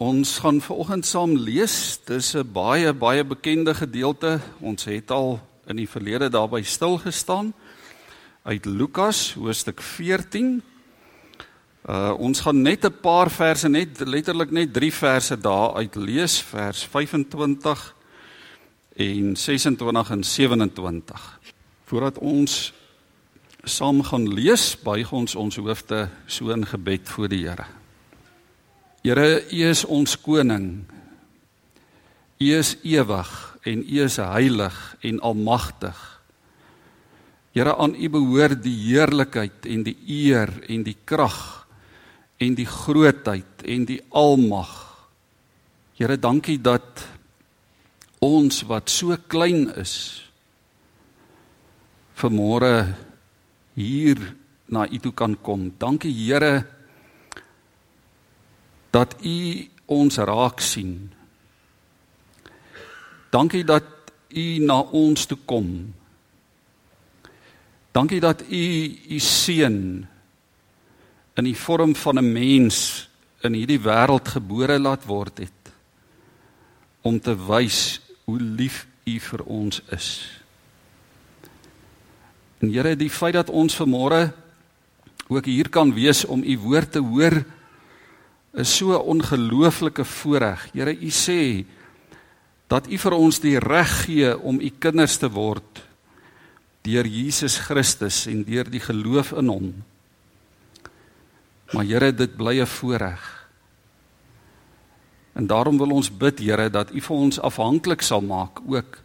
Ons gaan vanoggend saam lees. Dis 'n baie baie bekende gedeelte. Ons het al in die verlede daarby stil gestaan uit Lukas hoofstuk 14. Uh ons gaan net 'n paar verse net letterlik net 3 verse daar uit lees, vers 25 en 26 en 27. Voordat ons saam gaan lees, buig ons ons hoofde so in gebed voor die Here. Here, U is ons koning. U is ewig en U is heilig en almagtig. Here, aan U behoort die heerlikheid en die eer en die krag en die grootheid en die almag. Here, dankie dat ons wat so klein is vanmôre hier na U toe kan kom. Dankie Here dat u ons raak sien. Dankie dat u na ons toe kom. Dankie dat u u seun in die vorm van 'n mens in hierdie wêreld gebore laat word het om te wys hoe lief u vir ons is. En Here, die feit dat ons vanmôre ook hier kan wees om u woord te hoor is so 'n ongelooflike voorreg. Here, U sê dat U vir ons die reg gee om U kinders te word deur Jesus Christus en deur die geloof in Hom. Maar Here, dit bly 'n voorreg. En daarom wil ons bid, Here, dat U vir ons afhanklik sal maak ook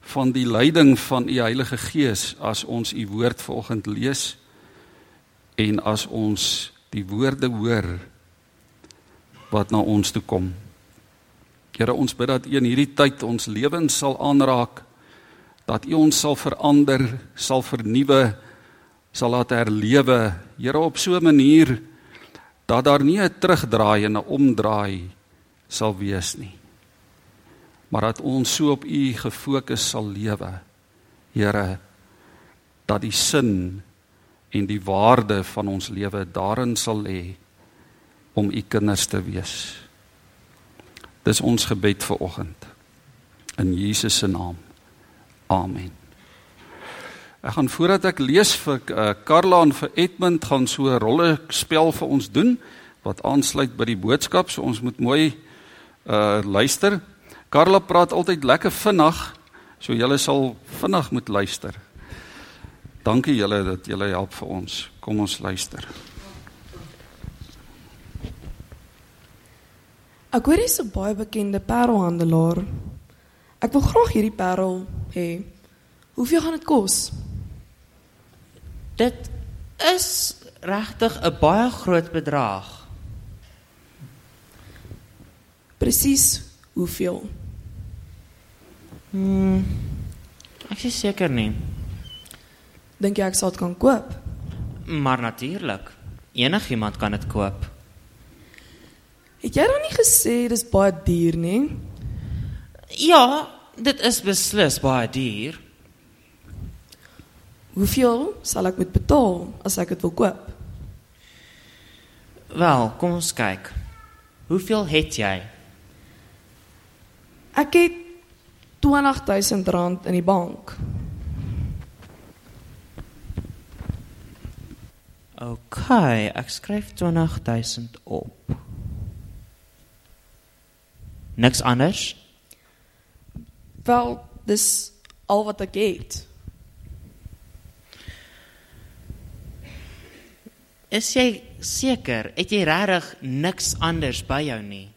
van die leiding van U Heilige Gees as ons U woord vanoggend lees en as ons die woorde hoor wat na ons toe kom. Here ons bid dat U in hierdie tyd ons lewens sal aanraak, dat U ons sal verander, sal vernuwe, sal laat herlewe, Here op so 'n manier dat daar nie 'n terugdraai en 'n omdraai sal wees nie. Maar dat ons so op U gefokus sal lewe. Here, dat die sin en die waarde van ons lewe daarin sal lê om u kinders te wees. Dis ons gebed vir oggend. In Jesus se naam. Amen. Ek gaan voordat ek lees vir uh, Karla en vir Edmund gaan so 'n rolle spel vir ons doen wat aansluit by die boodskap. So ons moet mooi uh luister. Karla praat altyd lekker vinnig, so julle sal vinnig moet luister. Dankie julle dat julle help vir ons. Kom ons luister. Ek hoor jy's 'n baie bekende parelhandelaar. Ek wil graag hierdie parel hê. Hoeveel gaan dit kos? Dit is regtig 'n baie groot bedrag. Presies hoeveel? Hmm. Ek is seker nie, Dink jy ek sal dit kan koop? maar natuurlik. Enigiemand kan dit koop. Het jy dan nie gesê dis baie duur nie? Ja, dit is beslis baie duur. Hoeveel sal ek moet betaal as ek dit wil koop? Wel, kom ons kyk. Hoeveel het jy? Ek het R20000 in die bank. OK, ek skryf 20000 op. Niks anders? Wel, dis al wat ek het. Is jy seker? Het jy regtig niks anders by jou nie?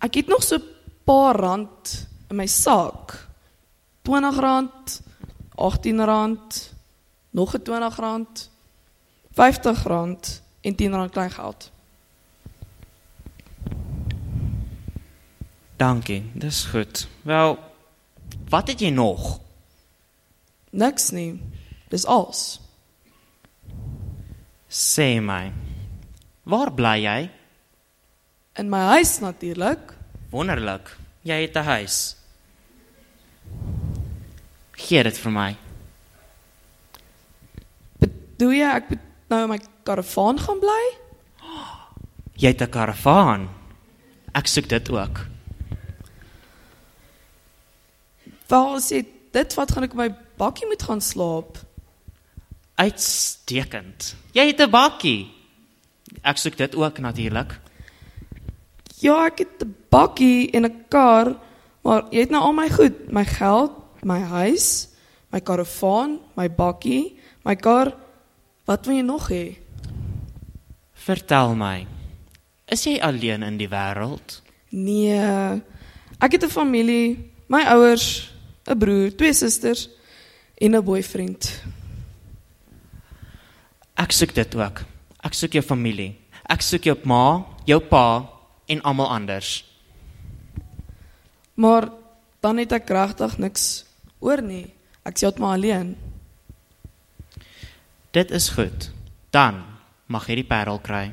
Ek het nog so 'n paar rand in my sak. R20, R18, nog 'n R20, R50 en R10 kleingeld. Dankie, dis goed. Wel, wat het jy nog? Niks nie. Dis als. Sê my. Waar bly jy? In my huis natuurlik. Wonderlik. Jy het 'n huis. Gee dit vir my. Bedoel jy ek moet nou in my karavaan gaan bly? Jy het 'n karavaan. Ek soek dit ook. Wel sê dit wat gaan ek my bakkie moet gaan slaap? Uitstekend. Jy het 'n bakkie. Ek soek dit ook natuurlik. Ja, ek het 'n bakkie en 'n kar, maar jy het nou al my goed, my geld, my huis, my karavaan, my bakkie, my kar. Wat wil jy nog hê? Vertel my. Is jy alleen in die wêreld? Nee. Ek het 'n familie, my ouers, 'n broer, twee susters en 'n boyfriend. Ek soek dit ook. Ek soek jou familie. Ek soek jou ma, jou pa en almal anders. Maar dan het ek regtig niks oor nie. Ek sê maar alleen. Dit is goed. Dan mag jy die parel kry.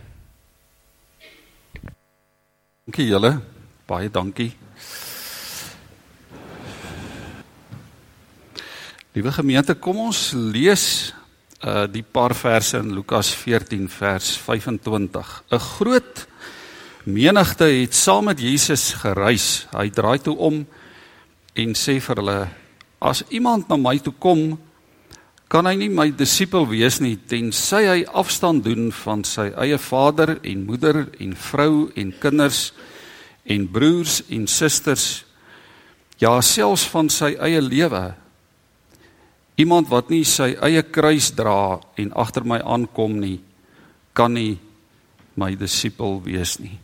Dankie julle. Baie dankie. Liewe gemeente, kom ons lees uh die paar verse in Lukas 14 vers 25. 'n Groot menigte het saam met Jesus gereis. Hy draai toe om en sê vir hulle: "As iemand na my toe kom, kan hy nie my disipel wees nie tensy hy afstand doen van sy eie vader en moeder en vrou en kinders en broers en susters, ja selfs van sy eie lewe." Iemand wat nie sy eie kruis dra en agter my aankom nie, kan nie my disipel wees nie.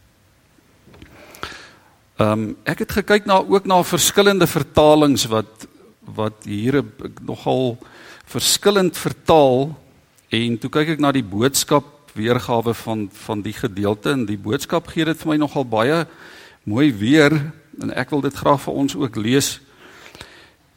Ehm um, ek het gekyk na ook na verskillende vertalings wat wat hier nogal verskillend vertaal en toe kyk ek na die boodskap weergawe van van die gedeelte en die boodskap gee dit vir my nogal baie mooi weer en ek wil dit graag vir ons ook lees.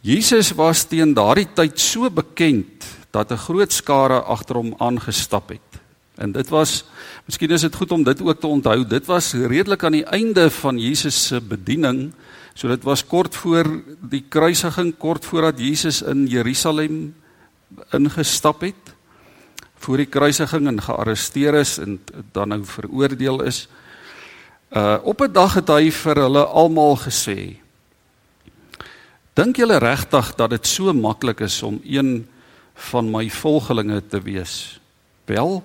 Jesus was teen daardie tyd so bekend dat 'n groot skare agter hom aangestap het. En dit was miskien is dit goed om dit ook te onthou. Dit was redelik aan die einde van Jesus se bediening. So dit was kort voor die kruisiging, kort voordat Jesus in Jerusalem ingestap het. Voor die kruisiging en gearresteer is en dan nou veroordeel is. Uh op 'n dag het hy vir hulle almal gesê: Dink julle regtig dat dit so maklik is om een van my volgelinge te wees? Wel,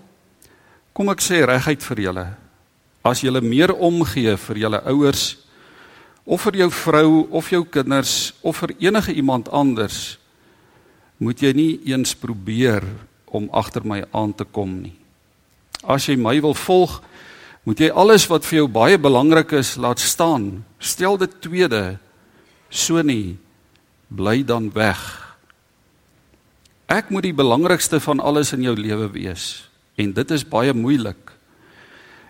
kom ek sê reguit vir julle. As julle meer omgee vir julle ouers of vir jou vrou of jou kinders of vir enige iemand anders, moet jy nie eens probeer om agter my aan te kom nie. As jy my wil volg, moet jy alles wat vir jou baie belangrik is laat staan. Stel dit tweede. So nie bly dan weg. Ek moet die belangrikste van alles in jou lewe wees en dit is baie moeilik.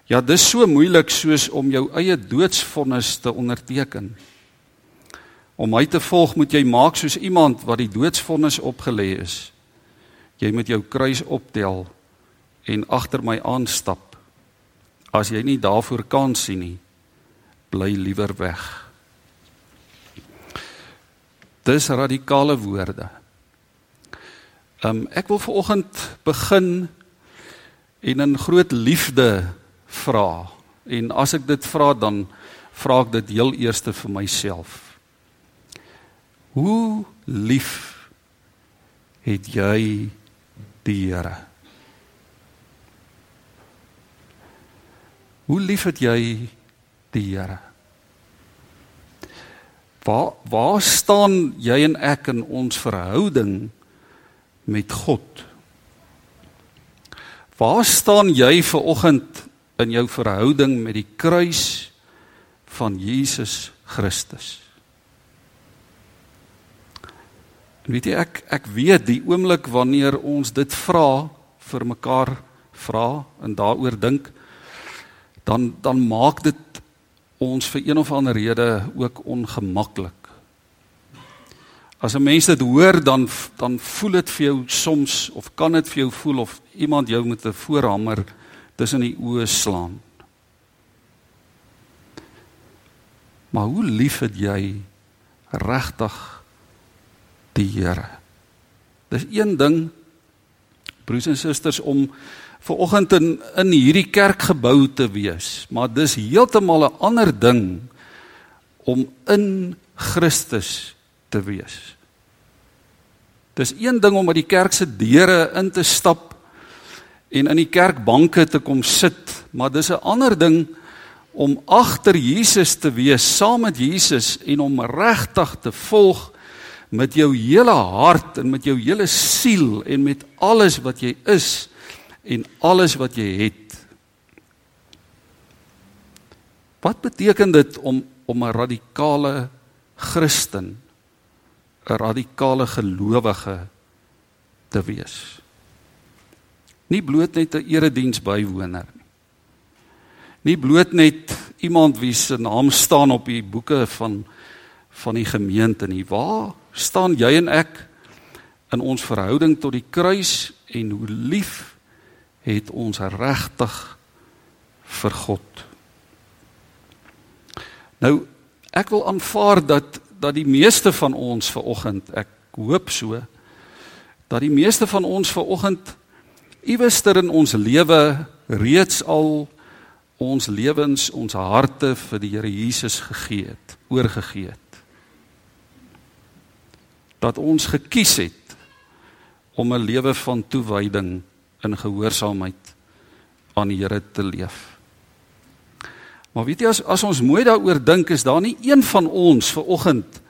Ja, dis so moeilik soos om jou eie doodsvonnis te onderteken. Om my te volg moet jy maak soos iemand wat die doodsvonnis opgelê is. Jy moet jou kruis optel en agter my aanstap. As jy nie daarvoor kan sien nie, bly liewer weg. Dis radikale woorde. Um ek wil vanoggend begin en in groot liefde vra. En as ek dit vra dan vra ek dit heel eers vir myself. Hoe lief het jy die Here? Hoe lief het jy die Here? Waar waar staan jy en ek in ons verhouding met God? Waar staan jy ver oggend in jou verhouding met die kruis van Jesus Christus? Weet jy ek ek weet die oomblik wanneer ons dit vra vir mekaar vra en daaroor dink dan dan maak dit ons vir een of ander rede ook ongemaklik. As 'n mens dit hoor dan dan voel dit vir jou soms of kan dit vir jou voel of iemand jou met 'n voorhamer tussen die oë slaan. Maar hoe lief het jy regtig die Here? Dis een ding Broers en susters om ver oggend in in hierdie kerkgebou te wees, maar dis heeltemal 'n ander ding om in Christus te wees. Dis een ding om by die kerk se deure in te stap en in die kerkbanke te kom sit, maar dis 'n ander ding om agter Jesus te wees, saam met Jesus en om regtig te volg met jou hele hart en met jou hele siel en met alles wat jy is en alles wat jy het. Wat beteken dit om om 'n radikale Christen 'n radikale gelowige te wees. Nie bloot net 'n erediens bywoner nie. Nie bloot net iemand wie se naam staan op die boeke van van die gemeente nie. Waar staan jy en ek in ons verhouding tot die kruis en hoe lief het ons regtig vir God? Nou ek wil aanvaar dat dat die meeste van ons ver oggend, ek hoop so, dat die meeste van ons ver oggend iewester in ons lewe reeds al ons lewens, ons harte vir die Here Jesus gegee het, oorgegee het. Dat ons gekies het om 'n lewe van toewyding in gehoorsaamheid aan die Here te leef. Maar weet jy as as ons mooi daaroor dink is daar nie een van ons ver oggend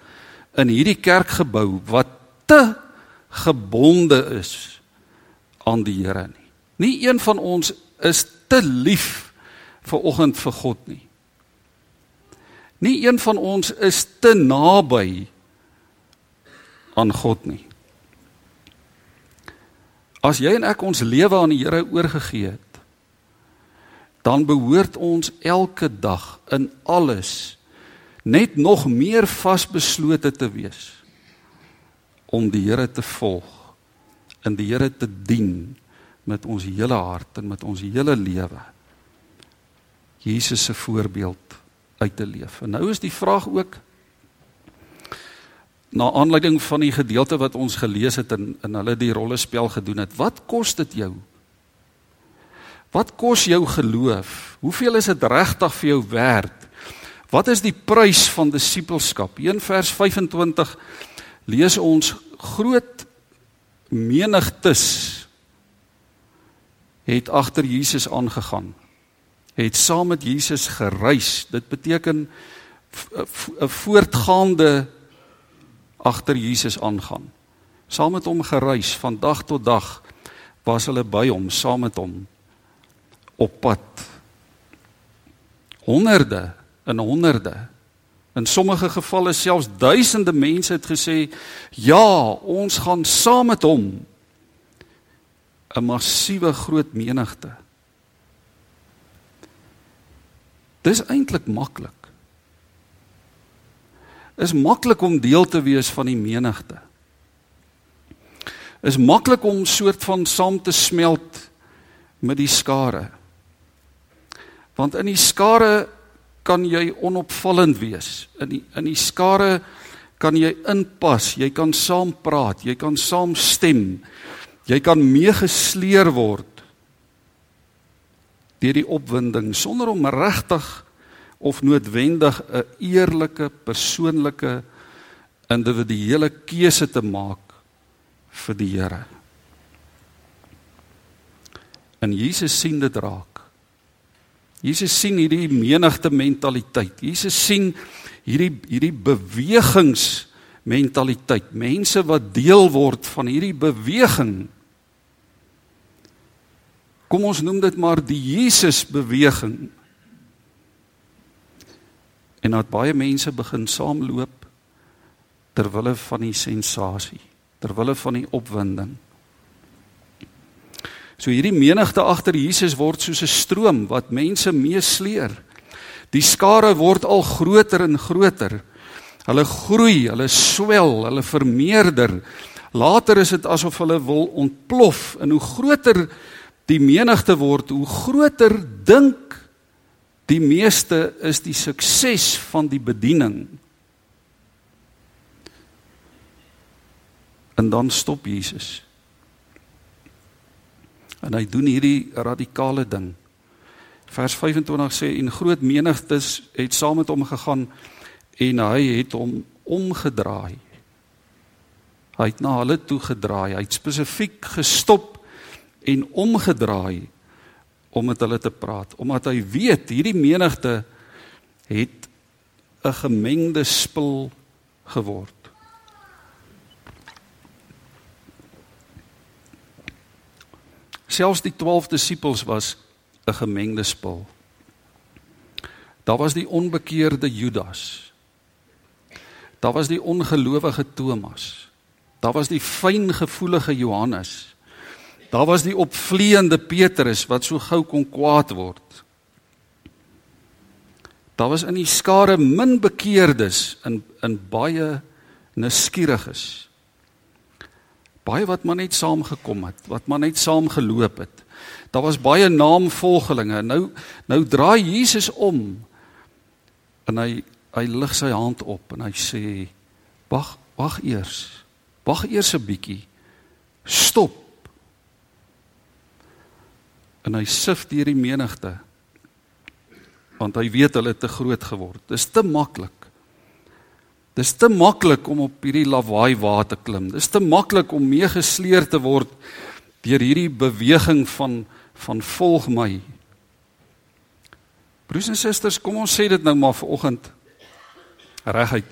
in hierdie kerkgebou wat te gebonde is aan die Here nie. Nie een van ons is te lief vir oggend vir God nie. Nie een van ons is te naby aan God nie. As jy en ek ons lewe aan die Here oorgegee het, dan behoort ons elke dag in alles net nog meer vasbeslote te wees om die Here te volg, in die Here te dien met ons hele hart en met ons hele lewe. Jesus se voorbeeld uit te leef. En nou is die vraag ook na aanleiding van die gedeelte wat ons gelees het en in hulle die rollespel gedoen het. Wat kos dit jou Wat kos jou geloof? Hoeveel is dit regtig vir jou werd? Wat is die prys van disippelskap? 1 vers 25 lees ons groot menigtes het agter Jesus aangegaan. Het saam met Jesus gereis. Dit beteken 'n voortgaande agter Jesus aangaan. Saam met hom gereis van dag tot dag was hulle by hom, saam met hom op pad. Honderde en honderde. In sommige gevalle selfs duisende mense het gesê, "Ja, ons gaan saam met hom." 'n Massiewe groot menigte. Dis eintlik maklik. Is maklik om deel te wees van die menigte. Is maklik om soort van saam te smelt met die skare. Want in die skare kan jy onopvallend wees. In die in die skare kan jy inpas, jy kan saam praat, jy kan saam stem. Jy kan meegesleer word deur die opwinding sonder om regtig of noodwendig 'n eerlike persoonlike individuele keuse te maak vir die Here. En Jesus sien dit raak. Jesus sien hierdie menigte mentaliteit. Jesus sien hierdie hierdie bewegings mentaliteit. Mense wat deel word van hierdie beweging. Kom ons noem dit maar die Jesus beweging. En dat baie mense begin saamloop ter wille van die sensasie, ter wille van die opwinding. So hierdie menigte agter Jesus word soos 'n stroom wat mense meesleer. Die skare word al groter en groter. Hulle groei, hulle swel, hulle vermeerder. Later is dit asof hulle wil ontplof en hoe groter die menigte word, hoe groter dink die meeste is die sukses van die bediening. En dan stop Jesus. En hy doen hierdie radikale ding. Vers 25 sê en groot menigtes het saam met hom gegaan en hy het hom omgedraai. Hy het na hulle toe gedraai. Hy het spesifiek gestop en omgedraai om met hulle te praat omdat hy weet hierdie menigte het 'n gemengde spul geword. Selfs die 12 disippels was 'n gemengde spul. Daar was die onbekeerde Judas. Daar was die ongelowige Thomas. Daar was die fyngevoelige Johannes. Daar was die opvleende Petrus wat so gou kon kwaad word. Daar was in die skare min bekeerdes in in baie nuuskieriges. Baie wat maar net saamgekom het, wat maar net saam geloop het. Daar was baie naamvolgelinge. Nou nou draai Jesus om en hy hy lig sy hand op en hy sê: "Wag, wag eers. Wag eers 'n bietjie. Stop." En hy sif deur die menigte want hy weet hulle het te groot geword. Dis te maklik. Dis te maklik om op hierdie lawaai wa te klim. Dis te maklik om meegesleer te word deur hierdie beweging van van volg my. Broers en susters, kom ons sê dit nou maar vanoggend reguit.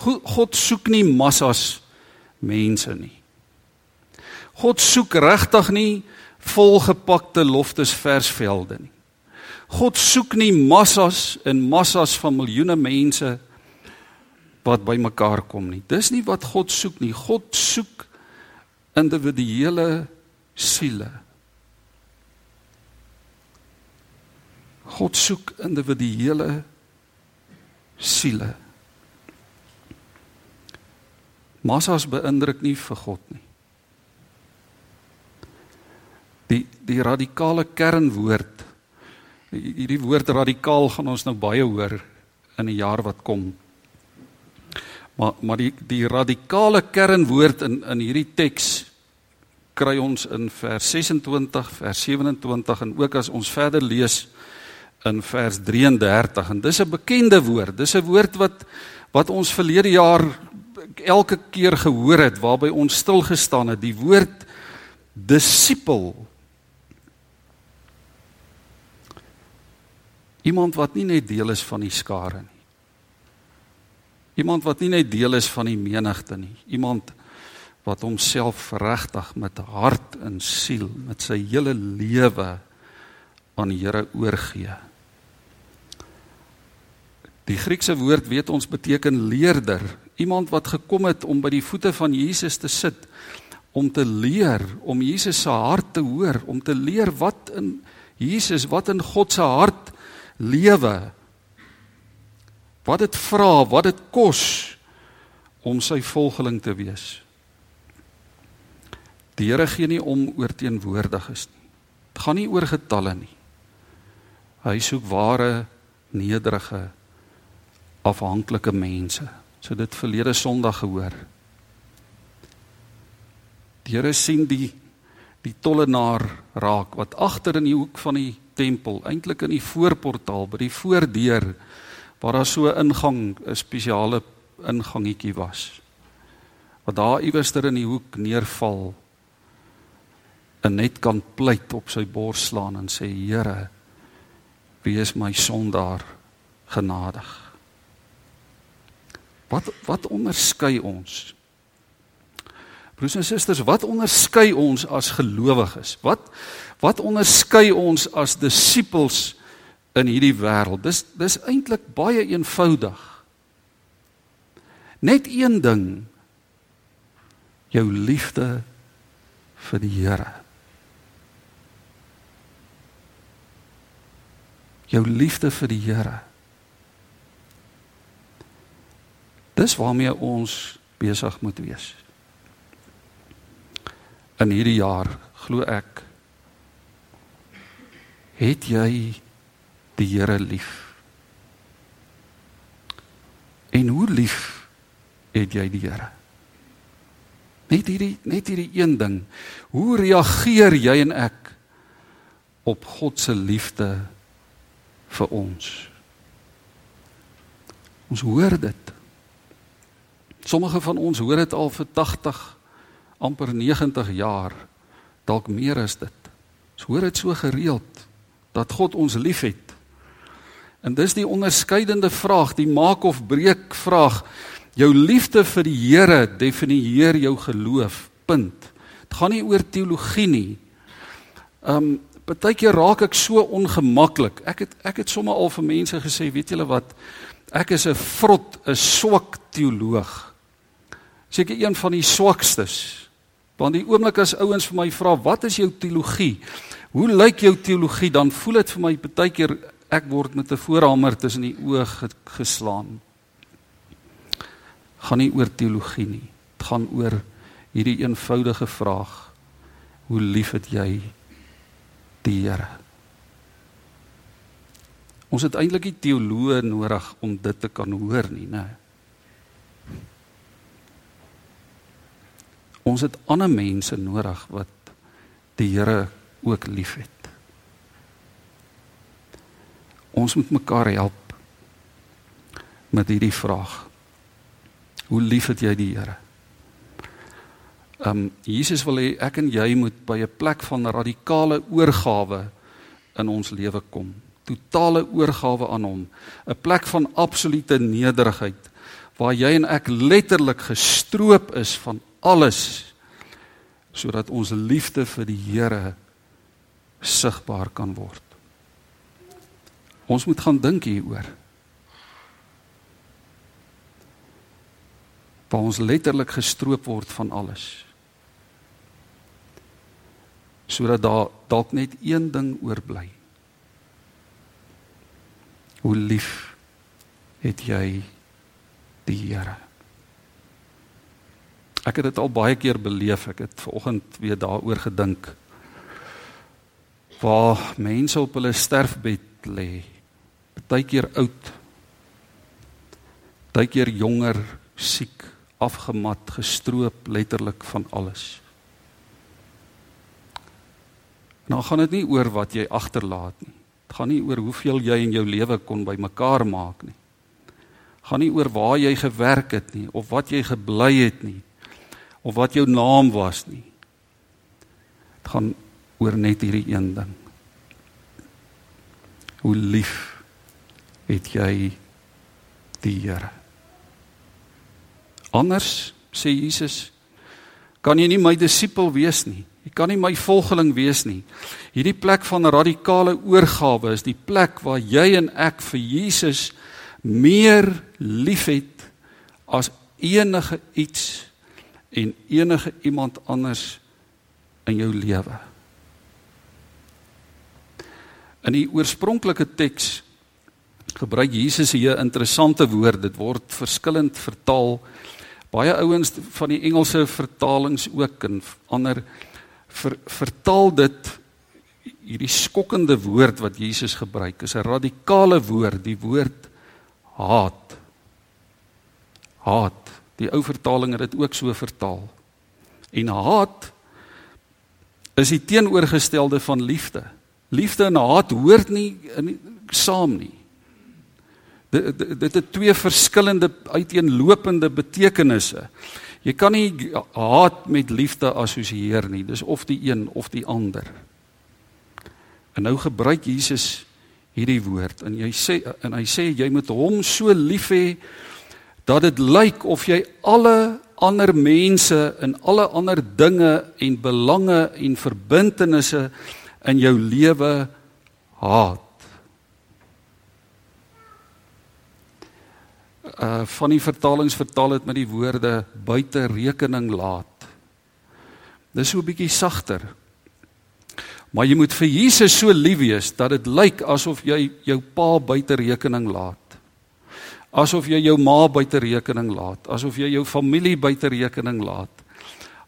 God soek nie massas mense nie. God soek regtig nie volgepakte loftesversvelde nie. God soek nie massas en massas van miljoene mense wat bymekaar kom nie. Dis nie wat God soek nie. God soek individuele siele. God soek individuele siele. Massas beïndruk nie vir God nie. Die die radikale kernwoord hierdie woord radikaal gaan ons nou baie hoor in die jaar wat kom. Maar maar die die radikale kernwoord in in hierdie teks kry ons in vers 26, vers 27 en ook as ons verder lees in vers 33 en dis 'n bekende woord. Dis 'n woord wat wat ons verlede jaar elke keer gehoor het waarby ons stil gestaan het. Die woord disipel. Iemand wat nie net deel is van die skare nie. Iemand wat nie net deel is van die menigte nie. Iemand wat homself regtig met hart en siel, met sy hele lewe aan die Here oorgee. Die Griekse woord weet ons beteken leerder, iemand wat gekom het om by die voete van Jesus te sit om te leer, om Jesus se hart te hoor, om te leer wat in Jesus, wat in God se hart lewe wat dit vra, wat dit kos om sy volgeling te wees. Die Here gee nie om oor teenwoordiges nie. Dit gaan nie oor getalle nie. Hy soek ware nederige afhanklike mense. So dit verlede Sondag gehoor. Die Here sien die die tollenaar raak wat agter in die hoek van die tempel, eintlik in die voorportaal by die voordeur waar daar so 'n ingang, 'n spesiale ingangetjie was. Wat daar iewers ter in die hoek neerval en net kan pleit op sy bors slaan en sê Here, wees my sondaar genadig. Wat wat onderskei ons? Broers en susters, wat onderskei ons as gelowiges? Wat wat onderskei ons as disippels in hierdie wêreld. Dis dis eintlik baie eenvoudig. Net een ding. Jou liefde vir die Here. Jou liefde vir die Here. Dis waarmee ons besig moet wees. In hierdie jaar glo ek het jy die Here lief. En hoe lief het jy die Here? Net hierdie net hierdie een ding. Hoe reageer jy en ek op God se liefde vir ons. Ons hoor dit. Sommige van ons hoor dit al vir 80 amper 90 jaar, dalk meer as dit. Ons hoor dit so gereeld dat God ons liefhet. En dis die onderskeidende vraag, die maak of breek vraag. Jou liefde vir die Here definieer jou geloof. Punt. Dit gaan nie oor teologie nie. Um partykeer raak ek so ongemaklik. Ek het ek het sommer al vir mense gesê, weet julle wat? Ek is 'n vrot, 'n swak teoloog. Seker een van die swakstes. Want die oomblik as ouens vir my vra, "Wat is jou teologie?" Hoe lyk jou teologie? Dan voel dit vir my partykeer ek word met 'n voorhamer tussen die oë geslaan. Gaan nie oor teologie nie. Dit gaan oor hierdie eenvoudige vraag: Hoe lief het jy die Here. Ons het eintlik nie teoloë nodig om dit te kan hoor nie, né? Ons het ander mense nodig wat die Here ook liefhet. Ons moet mekaar help met hierdie vraag. Hoe lief het jy die Here? Ehm um, Jesus wil hê ek en jy moet by 'n plek van radikale oorgawe in ons lewe kom. Totale oorgawe aan hom. 'n Plek van absolute nederigheid waar jy en ek letterlik gestroop is van alles sodat ons liefde vir die Here sigbaar kan word. Ons moet gaan dink hieroor. Waar ons letterlik gestroop word van alles sodat daar dalk net een ding oorbly. Hoe lief het jy die Here? Ek het dit al baie keer beleef. Ek het vanoggend weer daaroor gedink. Waar mense op hulle sterfbed lê, partykeer oud, partykeer jonger, siek, afgemat, gestroop letterlik van alles. Nou gaan dit nie oor wat jy agterlaat nie. Dit gaan nie oor hoeveel jy in jou lewe kon bymekaar maak nie. Gaan nie oor waar jy gewerk het nie of wat jy gebly het nie of wat jou naam was nie. Dit gaan oor net hierdie een ding. Hoe lief het jy die Here? Anders sê Jesus, kan jy nie my disipel wees nie. Jy kan nie my volgeling wees nie. Hierdie plek van radikale oorgawe is die plek waar jy en ek vir Jesus meer liefhet as enige iets en enige iemand anders in jou lewe. In die oorspronklike teks gebruik Jesus hier interessante woord. Dit word verskillend vertaal. Baie ouens van die Engelse vertalings ook en ander ver, vertaal dit hierdie skokkende woord wat Jesus gebruik is 'n radikale woord, die woord haat. Haat. Die ou vertaling het dit ook so vertaal. En haat is die teenoorgestelde van liefde. Liefde en haat hoort nie in saam nie. Dit dit het twee verskillende uiteenlopende betekenisse. Jy kan nie haat met liefde assosieer nie. Dis of die een of die ander. En nou gebruik Jesus hierdie woord en jy sê en hy sê jy moet hom so lief hê dat dit lyk of jy alle ander mense en alle ander dinge en belange en verbintenisse in jou lewe haat. uh van die vertalings vertaal dit met die woorde buite rekening laat. Dis so 'n bietjie sagter. Maar jy moet vir Jesus so lief wees dat dit lyk asof jy jou pa buite rekening laat. Asof jy jou ma buite rekening laat, asof jy jou familie buite rekening laat.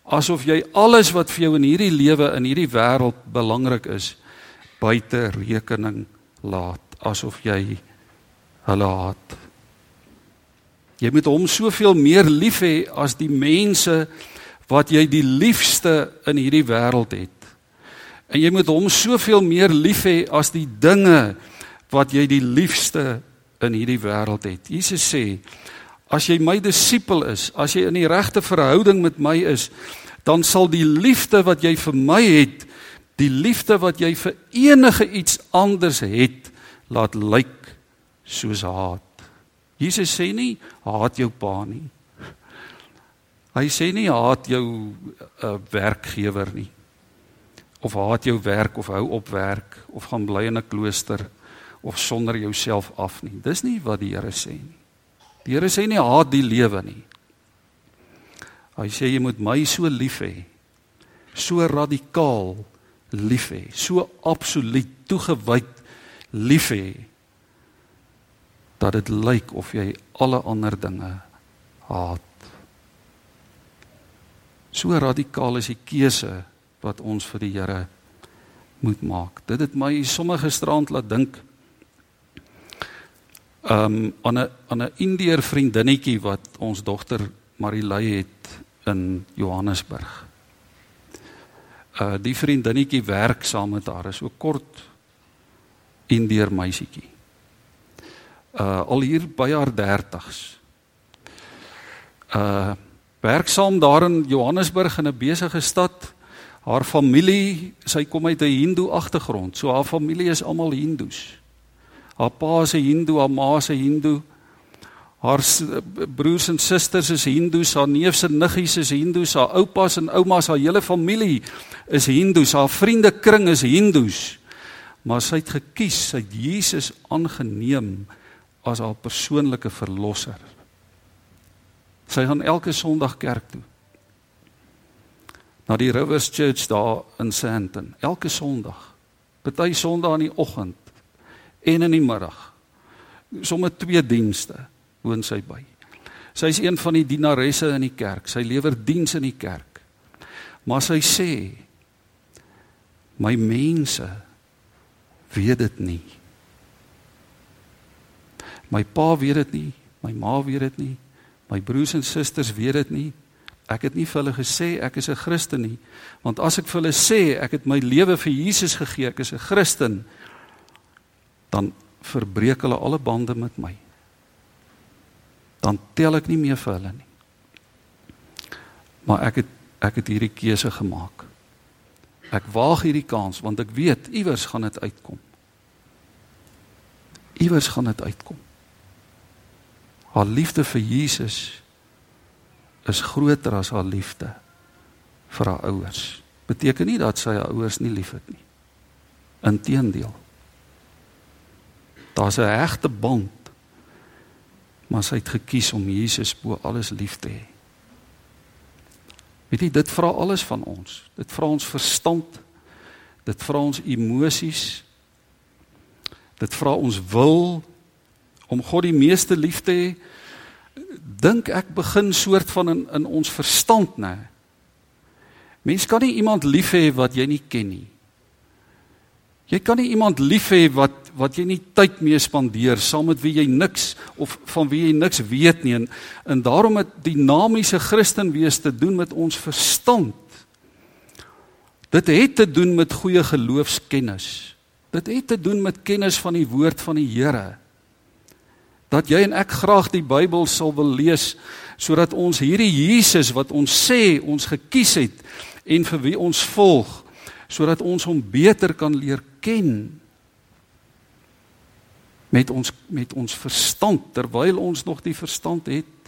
Asof jy alles wat vir jou in hierdie lewe in hierdie wêreld belangrik is buite rekening laat, asof jy hulle haat. Jy moet hom soveel meer lief hê as die mense wat jy die liefste in hierdie wêreld het. En jy moet hom soveel meer lief hê as die dinge wat jy die liefste in hierdie wêreld het. Jesus sê, as jy my disipel is, as jy in die regte verhouding met my is, dan sal die liefde wat jy vir my het, die liefde wat jy vir enige iets anders het, laat lyk soos haat. Jesus sê nie haat jou pa nie. Hy sê nie haat jou uh, werkgewer nie. Of haat jou werk of hou op werk of gaan bly in 'n klooster of sonder jouself af nie. Dis nie wat die Here sê nie. Die Here sê nie haat die lewe nie. Hy sê jy moet my so lief hê. So radikaal lief hê, so absoluut toegewyd lief hê dat dit lyk of jy alle ander dinge haat. So radikaal is die keuse wat ons vir die Here moet maak. Dit het my sommige strand laat dink um aan 'n aan 'n Indeer vriendinnetjie wat ons dogter Marilei het in Johannesburg. Uh die vriendinnetjie werk saam met haar, is so kort Indeer meisietjie. Uh al hier by haar 30s. Uh werksaam daar in Johannesburg in 'n besige stad. Haar familie, sy kom uit 'n Hindoe agtergrond. So haar familie is almal Hindoes. Haar pa is 'n Hindoe, haar ma is 'n Hindoe. Haar broers en susters is Hindoes, haar neefs en niggies is Hindoes, haar oupas en oumas, haar hele familie is Hindoes, haar vriendekring is Hindoes. Maar sy het gekies, sy het Jesus aangeneem as haar persoonlike verlosser. Sy gaan elke Sondag kerk toe. Na die Rivers Church daar in Sandton, elke Sondag. Party Sondae in die oggend en in die middag. Sommige twee dienste woon sy by. Sy is een van die dienaresse in die kerk. Sy lewer diens in die kerk. Maar sy sê my mense weet dit nie. My pa weet dit nie, my ma weet dit nie, my broers en susters weet dit nie. Ek het nie vir hulle gesê ek is 'n Christen nie, want as ek vir hulle sê ek het my lewe vir Jesus gegee, ek is 'n Christen, dan verbreek hulle alle bande met my. Dan tel ek nie meer vir hulle nie. Maar ek het ek het hierdie keuse gemaak. Ek waag hierdie kans want ek weet iewers gaan dit uitkom. Iewers gaan dit uitkom. Haar liefde vir Jesus is groter as haar liefde vir haar ouers. Beteken nie dat sy haar ouers nie liefhet nie. Inteendeel. Daar's 'n hegte band. Maar sy het gekies om Jesus bo alles lief te hê. Weet jy, dit vra alles van ons. Dit vra ons verstand. Dit vra ons emosies. Dit vra ons wil om God die meeste lief te hê. Dink ek begin soort van in in ons verstand, nê. Mens kan nie iemand lief hê wat jy nie ken nie. Jy kan nie iemand lief hê wat wat jy nie tyd mee spandeer saam met wie jy niks of van wie jy niks weet nie en, en daarom het dinamiese Christen wees te doen met ons verstand. Dit het te doen met goeie geloofskennis. Dit het te doen met kennis van die woord van die Here. Dat jy en ek graag die Bybel sal wil lees sodat ons hierdie Jesus wat ons sê ons gekies het en vir wie ons volg sodat ons hom beter kan leer ken met ons met ons verstand terwyl ons nog die verstand het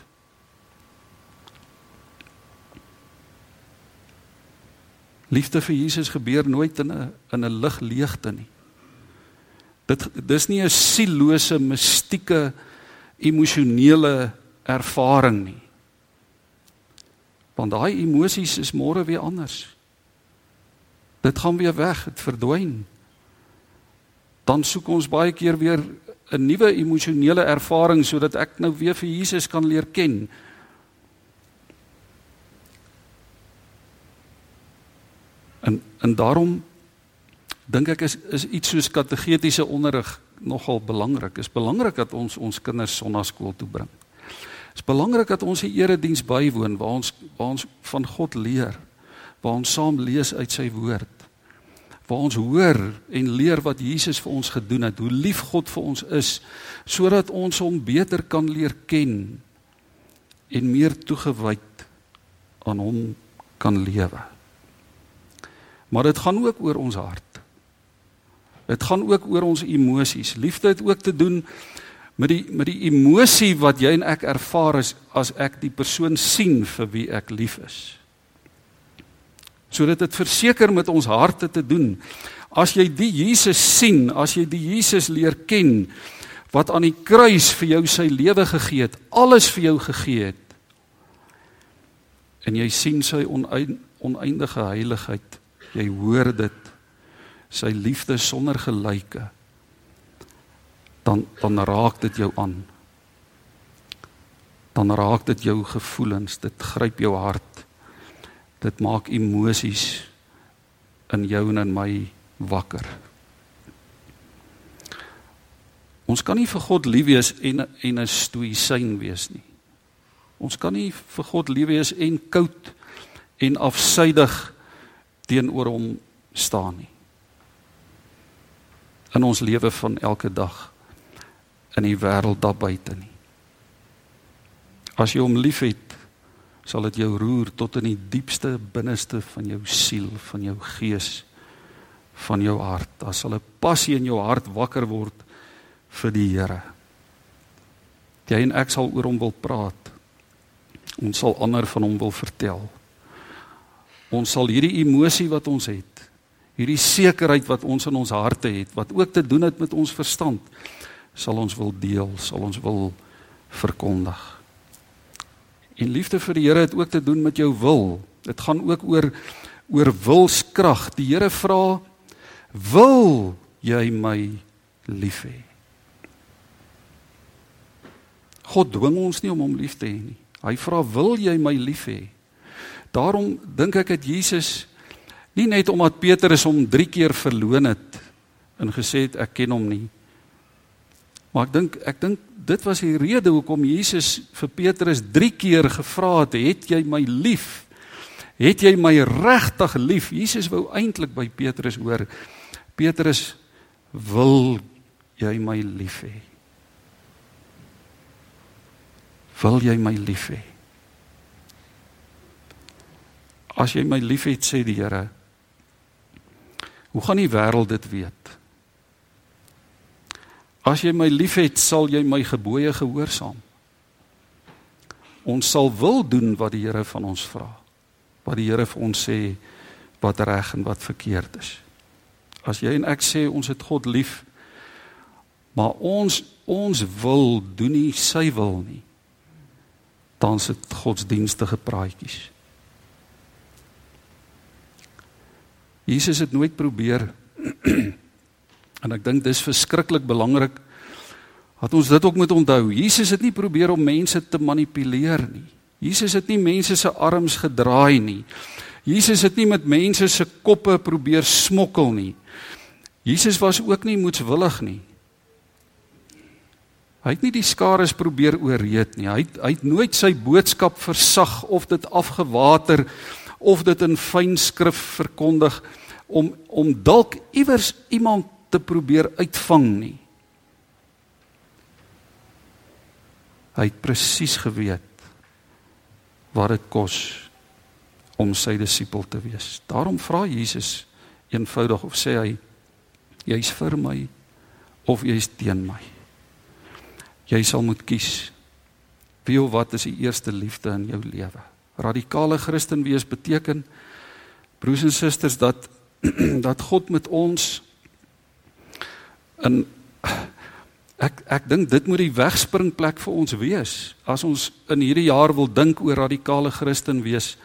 Liefde vir Jesus gebeur nooit in 'n in 'n lig leegte nie. Dit dis nie 'n siellose mistieke emosionele ervaring nie. Want daai emosies is môre weer anders. Dit gaan weer weg, dit verdwyn. Dan soek ons baie keer weer 'n nuwe emosionele ervaring sodat ek nou weer vir Jesus kan leer ken. En en daarom dink ek is is iets soos kategetiese onderrig nogal belangrik. Is belangrik dat ons ons kinders sonnaskool toe bring. Is belangrik dat ons die erediens bywoon waar ons waar ons van God leer waar ons saam lees uit sy woord waar ons hoor en leer wat Jesus vir ons gedoen het, hoe lief God vir ons is, sodat ons hom beter kan leer ken en meer toegewyd aan hom kan lewe. Maar dit gaan ook oor ons hart. Dit gaan ook oor ons emosies. Liefde het ook te doen met die met die emosie wat jy en ek ervaar as as ek die persoon sien vir wie ek lief is sodat dit verseker met ons harte te doen. As jy die Jesus sien, as jy die Jesus leer ken wat aan die kruis vir jou sy lewe gegee het, alles vir jou gegee het. En jy sien sy oneindige heiligheid. Jy hoor dit. Sy liefde sonder gelyke. Dan dan raak dit jou aan. Dan raak dit jou gevoelens, dit gryp jou hart dit maak emosies in jou en in my wakker. Ons kan nie vir God lief wees en en 'n stoïsyn wees nie. Ons kan nie vir God lief wees en koud en afsydig teenoor hom staan nie. In ons lewe van elke dag in die wêreld daar buite nie. As jy hom liefhet, sal dit jou roer tot in die diepste binneste van jou siel, van jou gees, van jou hart. Daar sal 'n passie in jou hart wakker word vir die Here. Jy en ek sal oor hom wil praat. Ons sal ander van hom wil vertel. Ons sal hierdie emosie wat ons het, hierdie sekerheid wat ons in ons harte het, wat ook te doen het met ons verstand, sal ons wil deel, sal ons wil verkondig. En liefde vir die Here het ook te doen met jou wil. Dit gaan ook oor oor wilskrag. Die Here vra: "Wil jy my lief hê?" God dwing ons nie om hom lief te hê nie. Hy vra: "Wil jy my lief hê?" Daarom dink ek dat Jesus nie net omdat Petrus hom 3 keer verloon het en gesê het ek ken hom nie. Maar ek dink ek dink dit was die rede hoekom Jesus vir Petrus 3 keer gevra het, "Het jy my lief? Het jy my regtig lief?" Jesus wou eintlik by Petrus hoor, "Petrus, wil jy my lief hê?" Wil jy my lief hê? As jy my liefhet, sê die Here, hoe gaan die wêreld dit weet? As jy my liefhet, sal jy my gebooie gehoorsaam. Ons sal wil doen wat die Here van ons vra. Wat die Here vir ons sê wat reg en wat verkeerd is. As jy en ek sê ons het God lief, maar ons ons wil doen nie sy wil nie. Dan is dit godsdienstige praatjies. Jesus het nooit probeer En ek dink dis verskriklik belangrik dat ons dit ook moet onthou. Jesus het nie probeer om mense te manipuleer nie. Jesus het nie mense se arms gedraai nie. Jesus het nie met mense se koppe probeer smokkel nie. Jesus was ook nie moedswillig nie. Hy het nie die skares probeer ooreed nie. Hy het, hy het nooit sy boodskap versag of dit afgewater of dit in fyn skrif verkondig om om dalk iewers iemand te probeer uitvang nie. Hy het presies geweet wat dit kos om sy disipel te wees. Daarom vra Jesus eenvoudig of sê hy jy's vir my of jy's teen my. Jy sal moet kies. Wie of wat is die eerste liefde in jou lewe? Radikale Christen wees beteken broers en susters dat dat God met ons En ek ek dink dit moet die wegspringplek vir ons wees. As ons in hierdie jaar wil dink oor radikale Christen wees,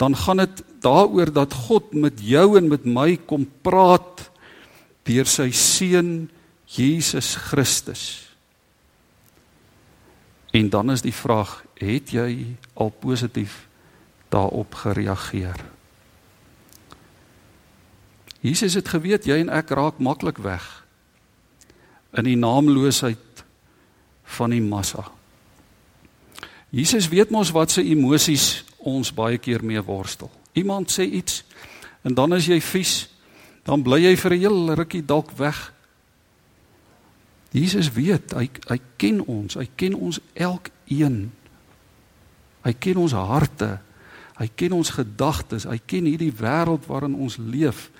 dan gaan dit daaroor dat God met jou en met my kom praat deur sy seun Jesus Christus. En dan is die vraag, het jy al positief daarop gereageer? Jesus het geweet jy en ek raak maklik weg in die naamloosheid van die massa. Jesus weet mos wat se emosies ons baie keer mee worstel. Iemand sê iets en dan as jy vies, Dan bly jy vir 'n heel rukkie dalk weg. Jesus weet, hy hy ken ons, hy ken ons elkeen. Hy ken ons harte. Hy ken ons gedagtes. Hy ken hierdie wêreld waarin ons leef.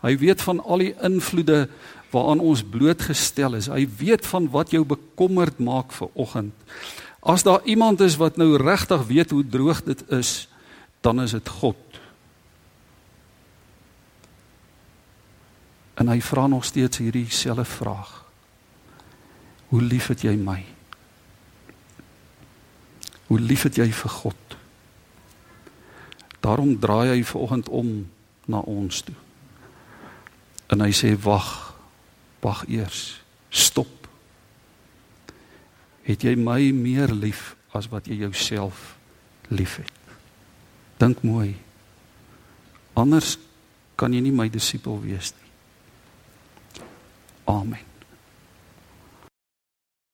Hy weet van al die invloede waaraan ons blootgestel is. Hy weet van wat jou bekommerd maak vir oggend. As daar iemand is wat nou regtig weet hoe droog dit is, dan is dit God. En hy vra nog steeds hierdie selfde vraag. Hoe lief het jy my? Hoe lief het jy vir God? Daarom draai hy vanoggend om na ons toe. En hy sê wag. Wag eers. Stop. Het jy my meer lief as wat jy jouself liefhet? Dink mooi. Anders kan jy nie my disipel wees nie. Amen.